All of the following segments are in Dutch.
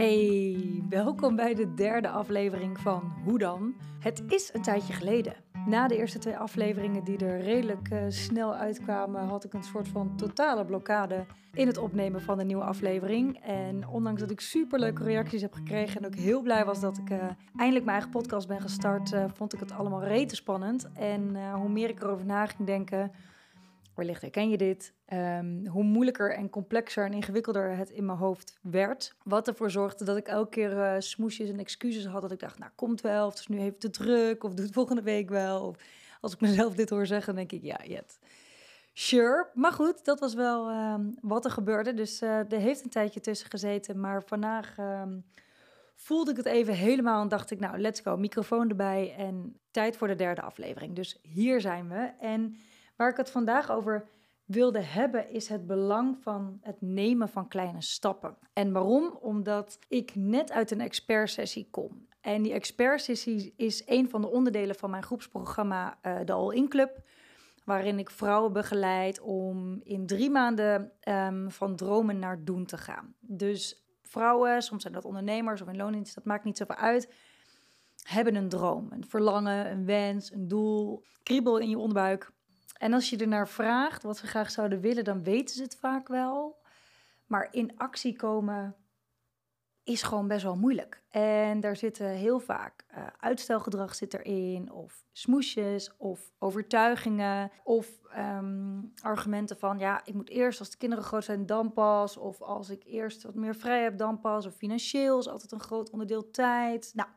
Hey, welkom bij de derde aflevering van Hoe dan? Het is een tijdje geleden. Na de eerste twee afleveringen die er redelijk uh, snel uitkwamen, had ik een soort van totale blokkade in het opnemen van de nieuwe aflevering. En ondanks dat ik superleuke reacties heb gekregen en ook heel blij was dat ik uh, eindelijk mijn eigen podcast ben gestart, uh, vond ik het allemaal rete spannend. En hoe meer ik erover na ging denken, wellicht herken je dit, um, hoe moeilijker en complexer en ingewikkelder het in mijn hoofd werd. Wat ervoor zorgde dat ik elke keer uh, smoesjes en excuses had. Dat ik dacht, nou komt wel, of het is nu even te druk, of doe het volgende week wel. Of als ik mezelf dit hoor zeggen, denk ik, ja, jet. Sure, maar goed, dat was wel um, wat er gebeurde. Dus uh, er heeft een tijdje tussen gezeten. Maar vandaag um, voelde ik het even helemaal en dacht ik, nou, let's go, microfoon erbij en tijd voor de derde aflevering. Dus hier zijn we. En Waar ik het vandaag over wilde hebben, is het belang van het nemen van kleine stappen. En waarom? Omdat ik net uit een expertsessie kom. En die expertsessie is een van de onderdelen van mijn groepsprogramma uh, de All In Club. Waarin ik vrouwen begeleid om in drie maanden um, van dromen naar doen te gaan. Dus vrouwen, soms zijn dat ondernemers of in loondienst, dat maakt niet zoveel uit. Hebben een droom, een verlangen, een wens, een doel, kriebel in je onderbuik. En als je er naar vraagt wat ze graag zouden willen, dan weten ze het vaak wel. Maar in actie komen is gewoon best wel moeilijk. En daar zitten heel vaak uh, uitstelgedrag zit erin, of smoesjes, of overtuigingen, of um, argumenten van ja, ik moet eerst als de kinderen groot zijn dan pas, of als ik eerst wat meer vrij heb dan pas, of financieel is altijd een groot onderdeel tijd. Nou,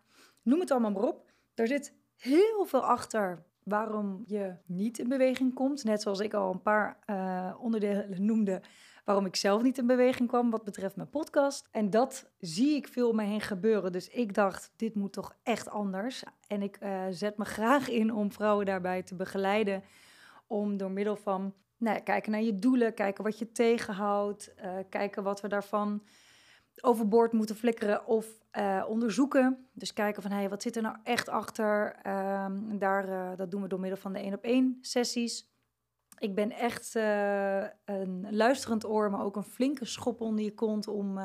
noem het allemaal maar op. Daar zit heel veel achter waarom je niet in beweging komt. Net zoals ik al een paar uh, onderdelen noemde waarom ik zelf niet in beweging kwam wat betreft mijn podcast. En dat zie ik veel om me heen gebeuren. Dus ik dacht, dit moet toch echt anders. En ik uh, zet me graag in om vrouwen daarbij te begeleiden. Om door middel van nou kijken naar je doelen, kijken wat je tegenhoudt, uh, kijken wat we daarvan overboord moeten flikkeren of uh, onderzoeken. Dus kijken van, hey, wat zit er nou echt achter? Um, daar, uh, dat doen we door middel van de één op één sessies. Ik ben echt uh, een luisterend oor, maar ook een flinke schop onder je kont om,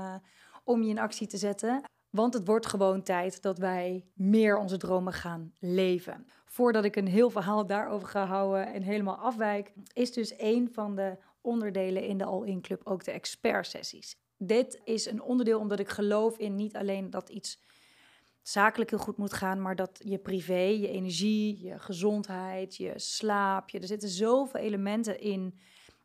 om je in actie te zetten. Want het wordt gewoon tijd dat wij meer onze dromen gaan leven. Voordat ik een heel verhaal daarover ga houden en helemaal afwijk, is dus een van de onderdelen in de All-In Club ook de expert-sessies dit is een onderdeel omdat ik geloof in niet alleen dat iets zakelijk heel goed moet gaan, maar dat je privé, je energie, je gezondheid, je slaap, je, er zitten zoveel elementen in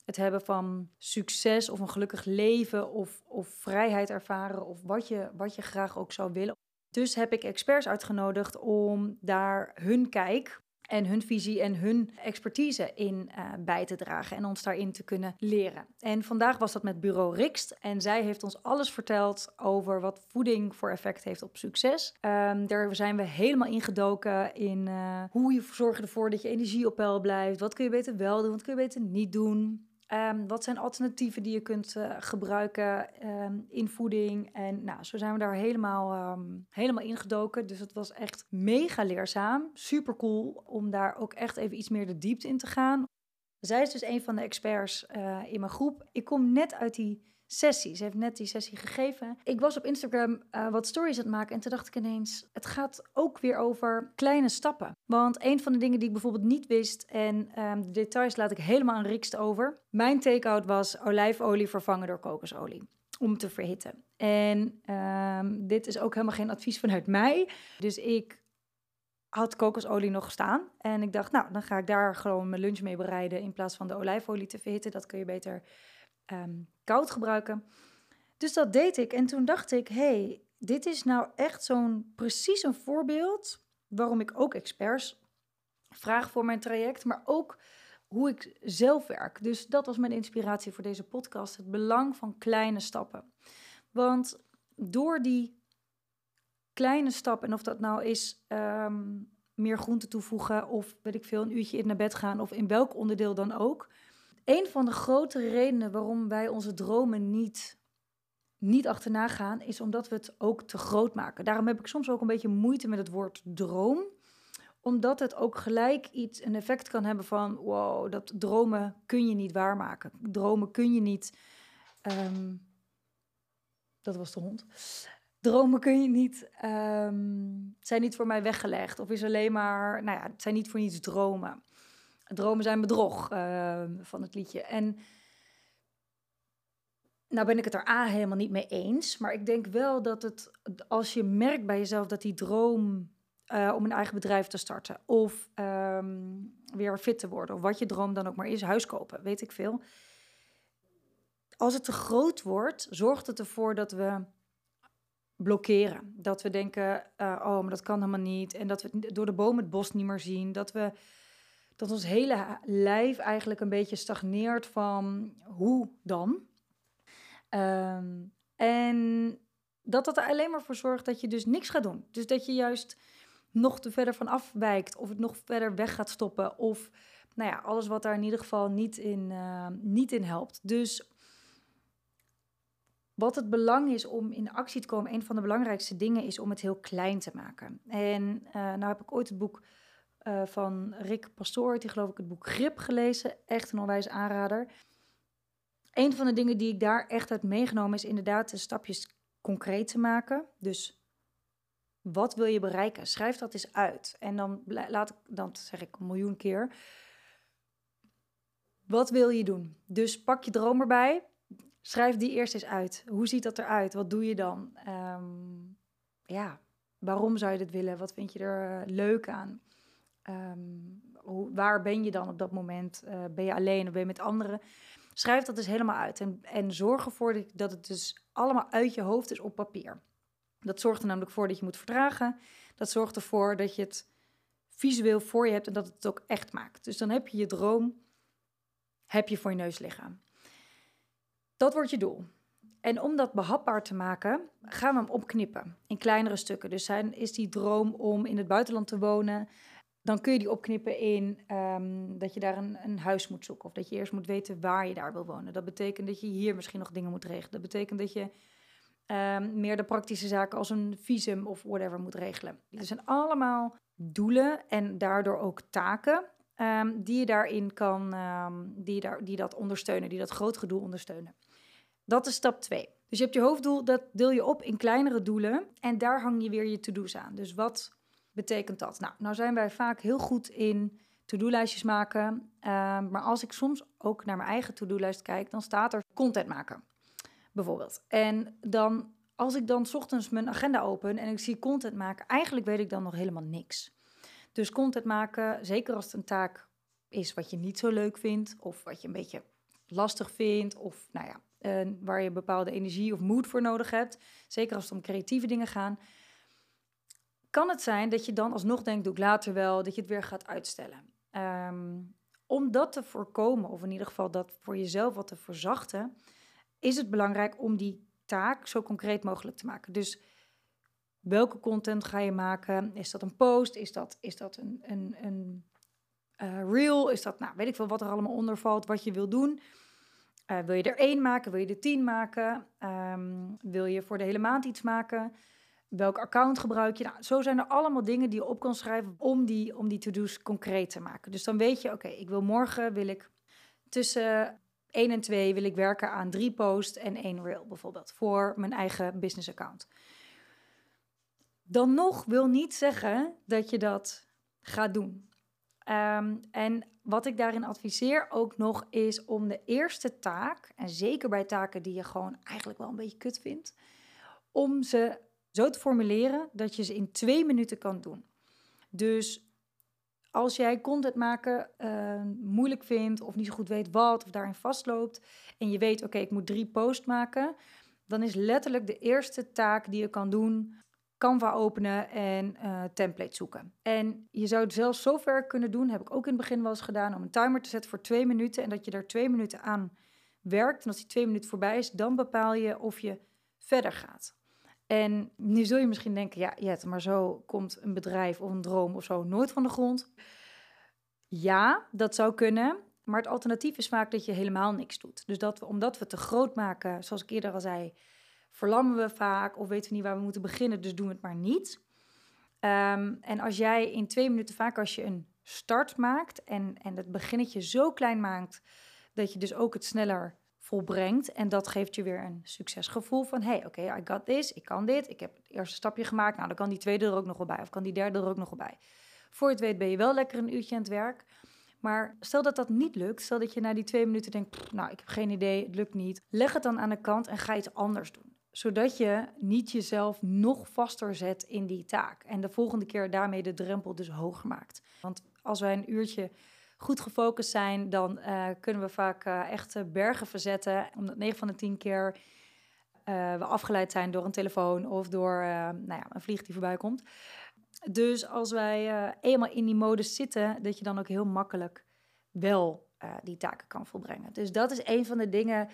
het hebben van succes of een gelukkig leven of, of vrijheid ervaren of wat je, wat je graag ook zou willen. Dus heb ik experts uitgenodigd om daar hun kijk en hun visie en hun expertise in uh, bij te dragen en ons daarin te kunnen leren. En vandaag was dat met bureau Rikst en zij heeft ons alles verteld over wat voeding voor effect heeft op succes. Um, daar zijn we helemaal ingedoken in uh, hoe je zorgt ervoor dat je energie op peil blijft. Wat kun je beter wel doen, wat kun je beter niet doen. Um, wat zijn alternatieven die je kunt uh, gebruiken um, in voeding? En nou, zo zijn we daar helemaal, um, helemaal ingedoken. Dus het was echt mega leerzaam. Super cool om daar ook echt even iets meer de diepte in te gaan. Zij is dus een van de experts uh, in mijn groep. Ik kom net uit die sessie. Ze heeft net die sessie gegeven. Ik was op Instagram uh, wat stories aan het maken en toen dacht ik ineens, het gaat ook weer over kleine stappen. Want een van de dingen die ik bijvoorbeeld niet wist, en um, de details laat ik helemaal aan Rikst over. Mijn take-out was olijfolie vervangen door kokosolie om te verhitten. En um, dit is ook helemaal geen advies vanuit mij. Dus ik had kokosolie nog staan. En ik dacht, nou, dan ga ik daar gewoon mijn lunch mee bereiden in plaats van de olijfolie te verhitten. Dat kun je beter um, koud gebruiken. Dus dat deed ik. En toen dacht ik, hey, dit is nou echt zo'n precies een voorbeeld waarom ik ook experts vraag voor mijn traject, maar ook hoe ik zelf werk. Dus dat was mijn inspiratie voor deze podcast: het belang van kleine stappen. Want door die kleine stap, en of dat nou is um, meer groente toevoegen, of weet ik veel, een uurtje in naar bed gaan, of in welk onderdeel dan ook, een van de grote redenen waarom wij onze dromen niet, niet achterna gaan, is omdat we het ook te groot maken. Daarom heb ik soms ook een beetje moeite met het woord droom omdat het ook gelijk iets, een effect kan hebben van, wow, dat dromen kun je niet waarmaken. Dromen kun je niet, um, dat was de hond, dromen kun je niet, ehm, zijn niet voor mij weggelegd. Of is alleen maar, nou ja, het zijn niet voor niets dromen. Dromen zijn bedrog ehm, van het liedje. En nou ben ik het er A helemaal niet mee eens. Maar ik denk wel dat het, als je merkt bij jezelf dat die droom uh, om een eigen bedrijf te starten. Of ehm, weer fit te worden. Of wat je droom dan ook maar is. Huis kopen, weet ik veel. Als het te groot wordt, zorgt het ervoor dat we blokkeren. Dat we denken, uh, oh, maar dat kan helemaal niet. En dat we door de boom het bos niet meer zien. Dat we dat ons hele lijf eigenlijk een beetje stagneert van hoe dan? Ehm, en dat dat er alleen maar voor zorgt dat je dus niks gaat doen. Dus dat je juist nog te verder van afwijkt of het nog verder weg gaat stoppen. Of nou ja, alles wat daar in ieder geval niet in, uh, niet in helpt. Dus wat het belang is om in actie te komen, een van de belangrijkste dingen is om het heel klein te maken. En uh, nou heb ik ooit het boek uh, van Rick Pastoor, die geloof ik het boek Grip gelezen. Echt een onwijs aanrader. Een van de dingen die ik daar echt uit meegenomen is inderdaad de stapjes concreet te maken. Dus wat wil je bereiken? Schrijf dat eens uit. En dan laat ik, dan zeg ik een miljoen keer. Wat wil je doen? Dus pak je droom erbij. Schrijf die eerst eens uit. Hoe ziet dat eruit? Wat doe je dan? Um, ja, waarom zou je dit willen? Wat vind je er eh, leuk aan? Hoe, waar ben je dan op dat moment? Uh, ben je alleen of ben je met anderen? Schrijf dat dus helemaal uit. En, en zorg ervoor dat het dus allemaal uit je hoofd is op papier. Dat zorgt er namelijk voor dat je moet verdragen. Dat zorgt ervoor dat je het visueel voor je hebt en dat het het ook echt maakt. Dus dan heb je je droom, heb je voor je neus liggen. Dat wordt je doel. En om dat behapbaar te maken, gaan we hem opknippen in kleinere stukken. Dus zijn, is die droom om in het buitenland te wonen, dan kun je die opknippen in um, dat je daar een, een, huis moet zoeken. Of dat je eerst moet weten waar je daar wil wonen. Dat betekent dat je hier misschien nog dingen moet regelen. Dat betekent dat je um, meer de praktische zaken als een visum of whatever moet regelen. Er zijn allemaal doelen en daardoor ook taken um, die je daarin kan, die, daar, die dat ondersteunen, die dat grotere doel ondersteunen. Dat is stap 2. Dus je hebt je hoofddoel, dat deel je op in kleinere doelen en daar hang je weer je to-do's aan. Dus wat betekent dat? Nou, nou zijn wij vaak heel goed in to-do-lijstjes maken. Ehm, maar als ik soms ook naar mijn eigen to-do-lijst kijk, dan staat er content maken, bijvoorbeeld. En dan, als ik dan ochtends mijn agenda open en ik zie content maken, eigenlijk weet ik dan nog helemaal niks. Dus content maken, zeker als het een taak is wat je niet zo leuk vindt, of wat je een beetje lastig vindt, of nou ja, uh, waar je bepaalde energie of moed voor nodig hebt, zeker als het om creatieve dingen gaat kan het zijn dat je dan alsnog denkt, doe ik later wel, dat je het weer gaat uitstellen. Um, om dat te voorkomen, of in ieder geval dat voor jezelf wat te verzachten, is het belangrijk om die taak zo concreet mogelijk te maken. Dus welke content ga je maken? Is dat een post? Is dat, is dat een, een, een uh, reel? Is dat, nou, weet ik veel wat er allemaal onder valt, wat je wil doen? Uh, wil je er één maken? Wil je er tien maken? Um, wil je voor de hele maand iets maken? Welk account gebruik je? Nou, zo zijn er allemaal dingen die je op kan schrijven om die, om die to-do's concreet te maken. Dus dan weet je, oké, ik wil morgen, wil ik tussen 1 en 2 wil ik werken aan drie posts en één reel bijvoorbeeld voor mijn eigen business account. Dan nog wil niet zeggen dat je dat gaat doen. Um, en wat ik daarin adviseer ook nog is om de eerste taak, en zeker bij taken die je gewoon eigenlijk wel een beetje kut vindt, om ze zo te formuleren dat je ze in twee minuten kan doen. Dus als jij content maken uh, moeilijk vindt of niet zo goed weet wat of daarin vastloopt en je weet, oké, ik moet drie posts maken, dan is letterlijk de eerste taak die je kan doen Canva openen en uh, template zoeken. En je zou het zelfs zo ver kunnen doen, heb ik ook in het begin wel eens gedaan, om een timer te zetten voor twee minuten en dat je daar twee minuten aan werkt. En als die twee minuten voorbij is, dan bepaal je of je verder gaat. En nu zul je misschien denken, ja, Jet, maar zo komt een bedrijf of een droom of zo nooit van de grond. Ja, dat zou kunnen. Maar het alternatief is vaak dat je helemaal niks doet. Dus dat we, omdat we te groot maken, zoals ik eerder al zei, verlammen we vaak of weten we niet waar we moeten beginnen, dus doen we het maar niet. Um, en als jij in twee minuten vaak als je een start maakt en, en het beginnetje zo klein maakt, dat je dus ook het sneller volbrengt. En dat geeft je weer een succesgevoel van... hey, oké, I got this, ik kan dit, ik heb het eerste stapje gemaakt. Nou, dan kan die tweede er ook nog wel bij of kan die derde er ook nog wel bij. Voor je het weet ben je wel lekker een uurtje aan het werk... Maar stel dat dat niet lukt, stel dat je na die twee minuten denkt, nou, ik heb geen idee, het lukt niet. Leg het dan aan de kant en ga iets anders doen. Zodat je niet jezelf nog vaster zet in die taak. En de volgende keer daarmee de drempel dus hoger maakt. Want als wij een uurtje goed gefocust zijn, dan uh, kunnen we vaak uh, echt bergen verzetten. Omdat 9 van de 10 keer we afgeleid zijn door een telefoon of door nou ja, een vlieg die voorbij komt. Dus als wij eenmaal in die modus zitten, dat je dan ook heel makkelijk wel die taken kan volbrengen. Dus dat is een van de dingen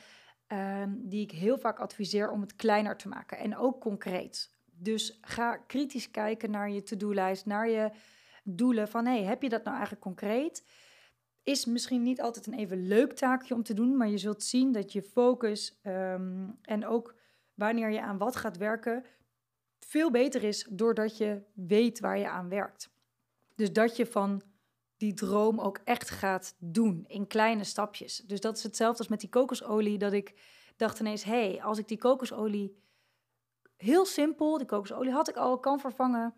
uh, die ik heel vaak adviseer om het kleiner te maken en ook concreet. Dus ga kritisch kijken naar je to-do-lijst, naar je doelen van hey, heb je dat nou eigenlijk concreet? Is misschien niet altijd een even leuk taakje om te doen, maar je zult zien dat je focus um, en ook wanneer je aan wat gaat werken, veel beter is doordat je weet waar je aan werkt. Dus dat je van die droom ook echt gaat doen in kleine stapjes. Dus dat is hetzelfde als met die kokosolie, dat ik dacht ineens, hé, hey, als ik die kokosolie heel simpel, die kokosolie had ik al, kan vervangen,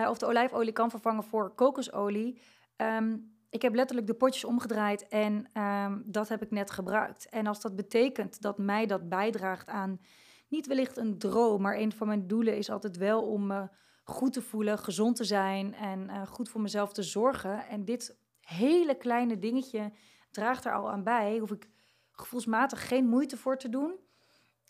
uh, of de olijfolie kan vervangen voor kokosolie. Um, ik heb letterlijk de potjes omgedraaid en um, dat heb ik net gebruikt. En als dat betekent dat mij dat bijdraagt aan niet wellicht een droom, maar een van mijn doelen is altijd wel om me goed te voelen, gezond te zijn en uh, goed voor mezelf te zorgen. En dit hele kleine dingetje draagt er al aan bij. Hoef ik gevoelsmatig geen moeite voor te doen. Uh,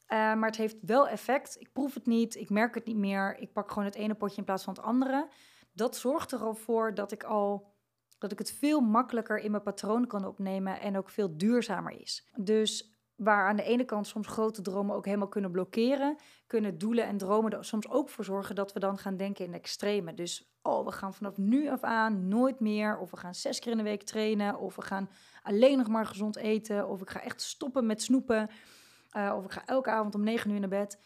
maar het heeft wel effect. Ik proef het niet, ik merk het niet meer. Ik pak gewoon het ene potje in plaats van het andere. Dat zorgt er al voor dat ik al dat ik het veel makkelijker in mijn patroon kan opnemen en ook veel duurzamer is. Dus waar aan de ene kant soms grote dromen ook helemaal kunnen blokkeren, kunnen doelen en dromen er soms ook voor zorgen dat we dan gaan denken in extreme. Dus, oh, we gaan vanaf nu af aan nooit meer, of we gaan zes keer in de week trainen, of we gaan alleen nog maar gezond eten, of ik ga echt stoppen met snoepen, uh, of ik ga elke avond om negen uur naar bed.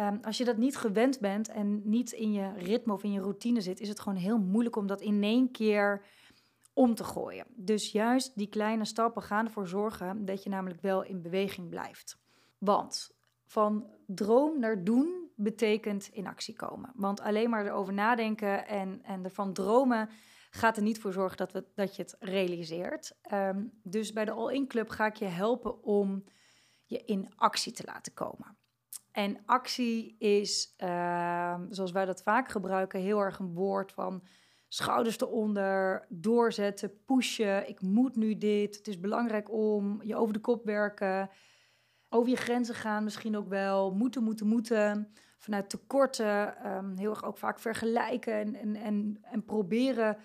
Um, als je dat niet gewend bent en niet in je ritme of in je routine zit, is het gewoon heel moeilijk om dat in één keer om te gooien. Dus juist die kleine stappen gaan ervoor zorgen dat je namelijk wel in beweging blijft. Want van droom naar doen betekent in actie komen. Want alleen maar erover nadenken en, en ervan dromen gaat er niet voor zorgen dat, we, dat je het realiseert. Um, dus bij de All-In Club ga ik je helpen om je in actie te laten komen. En actie is, uh, zoals wij dat vaak gebruiken, heel erg een woord van schouders eronder, doorzetten, pushen. Ik moet nu dit. Het is belangrijk om je over de kop werken. Over je grenzen gaan misschien ook wel. Moeten, moeten, moeten. Vanuit tekorten. Um, heel erg ook vaak vergelijken en, en, en, en proberen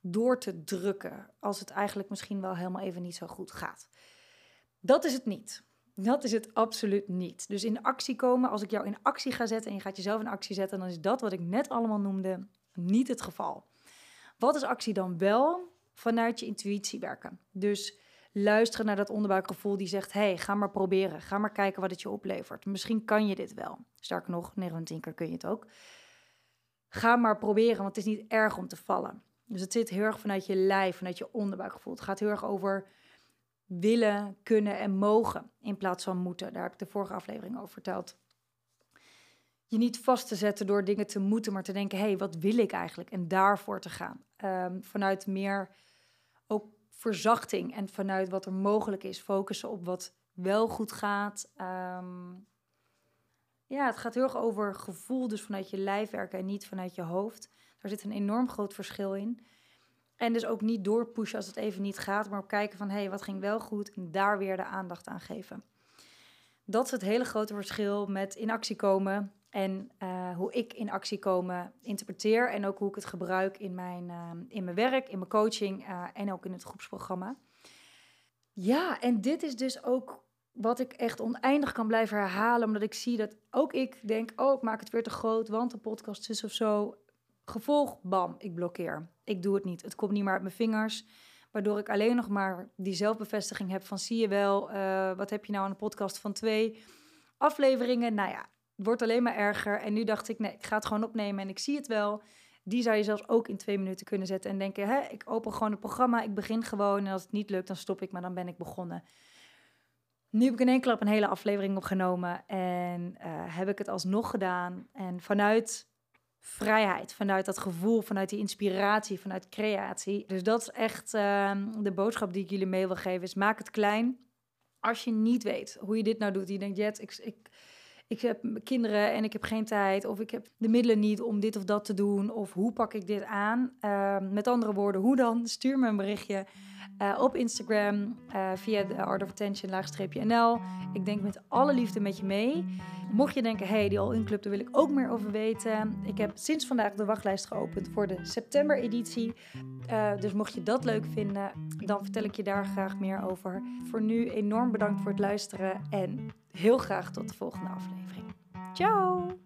door te drukken. Als het eigenlijk misschien wel helemaal even niet zo goed gaat. Dat is het niet. Dat is het absoluut niet. Dus in actie komen, als ik jou in actie ga zetten en je gaat jezelf in actie zetten, dan is dat wat ik net allemaal noemde niet het geval. Wat is actie dan wel? Vanuit je intuïtie werken. Dus luisteren naar dat onderbuikgevoel die zegt: hey, ga maar proberen. Ga maar kijken wat het je oplevert. Misschien kan je dit wel. Sterker nog, 9 keer kun je het ook. Ga maar proberen, want het is niet erg om te vallen. Dus het zit heel erg vanuit je lijf, vanuit je onderbuikgevoel. Het gaat heel erg over willen, kunnen en mogen in plaats van moeten. Daar heb ik de vorige aflevering over verteld je niet vast te zetten door dingen te moeten, maar te denken: hé, hey, wat wil ik eigenlijk? En daarvoor te gaan. Um, vanuit meer ook verzachting en vanuit wat er mogelijk is, focussen op wat wel goed gaat. Um, ja, het gaat heel erg over gevoel, dus vanuit je lijf werken en niet vanuit je hoofd. Daar zit een enorm groot verschil in. En dus ook niet doorpushen als het even niet gaat, maar kijken van hé, hey, wat ging wel goed en daar weer de aandacht aan geven. Dat is het hele grote verschil met in actie komen en uh, hoe ik in actie komen interpreteer en ook hoe ik het gebruik in mijn, uh, in mijn werk, in mijn coaching uh, en ook in het groepsprogramma. Ja, en dit is dus ook wat ik echt oneindig kan blijven herhalen, omdat ik zie dat ook ik denk, oh, ik maak het weer te groot, want de podcast is of zo. Gevolg, bam, ik blokkeer. Ik doe het niet. Het komt niet meer uit mijn vingers, waardoor ik alleen nog maar die zelfbevestiging heb van, zie je wel, wat heb je nou aan een podcast van twee afleveringen? Nou ja, wordt alleen maar erger. En nu dacht ik, nee, ik ga het gewoon opnemen en ik zie het wel. Die zou je zelfs ook in twee minuten kunnen zetten en denken, hè, ik open gewoon het programma, ik begin gewoon en als het niet lukt, dan stop ik, maar dan ben ik begonnen. Nu heb ik in één klap een hele aflevering opgenomen en uh, heb ik het alsnog gedaan. En vanuit vrijheid, vanuit dat gevoel, vanuit die inspiratie, vanuit creatie. Dus dat is echt uh, de boodschap die ik jullie mee wil geven, is maak het klein. Als je niet weet hoe je dit nou doet, je denkt, Jet, ik, ik, ik heb kinderen en ik heb geen tijd, of ik heb de middelen niet om dit of dat te doen, of hoe pak ik dit aan? Uh, met andere woorden, hoe dan? Stuur me een berichtje. Uh, op Instagram uh, via de Art of Attention NL. Ik denk met alle liefde met je mee. Mocht je denken, hey, die All-In Club, daar wil ik ook meer over weten. Ik heb sinds vandaag de wachtlijst geopend voor de september editie. Uh, dus mocht je dat leuk vinden, dan vertel ik je daar graag meer over. Voor nu enorm bedankt voor het luisteren en heel graag tot de volgende aflevering. Ciao!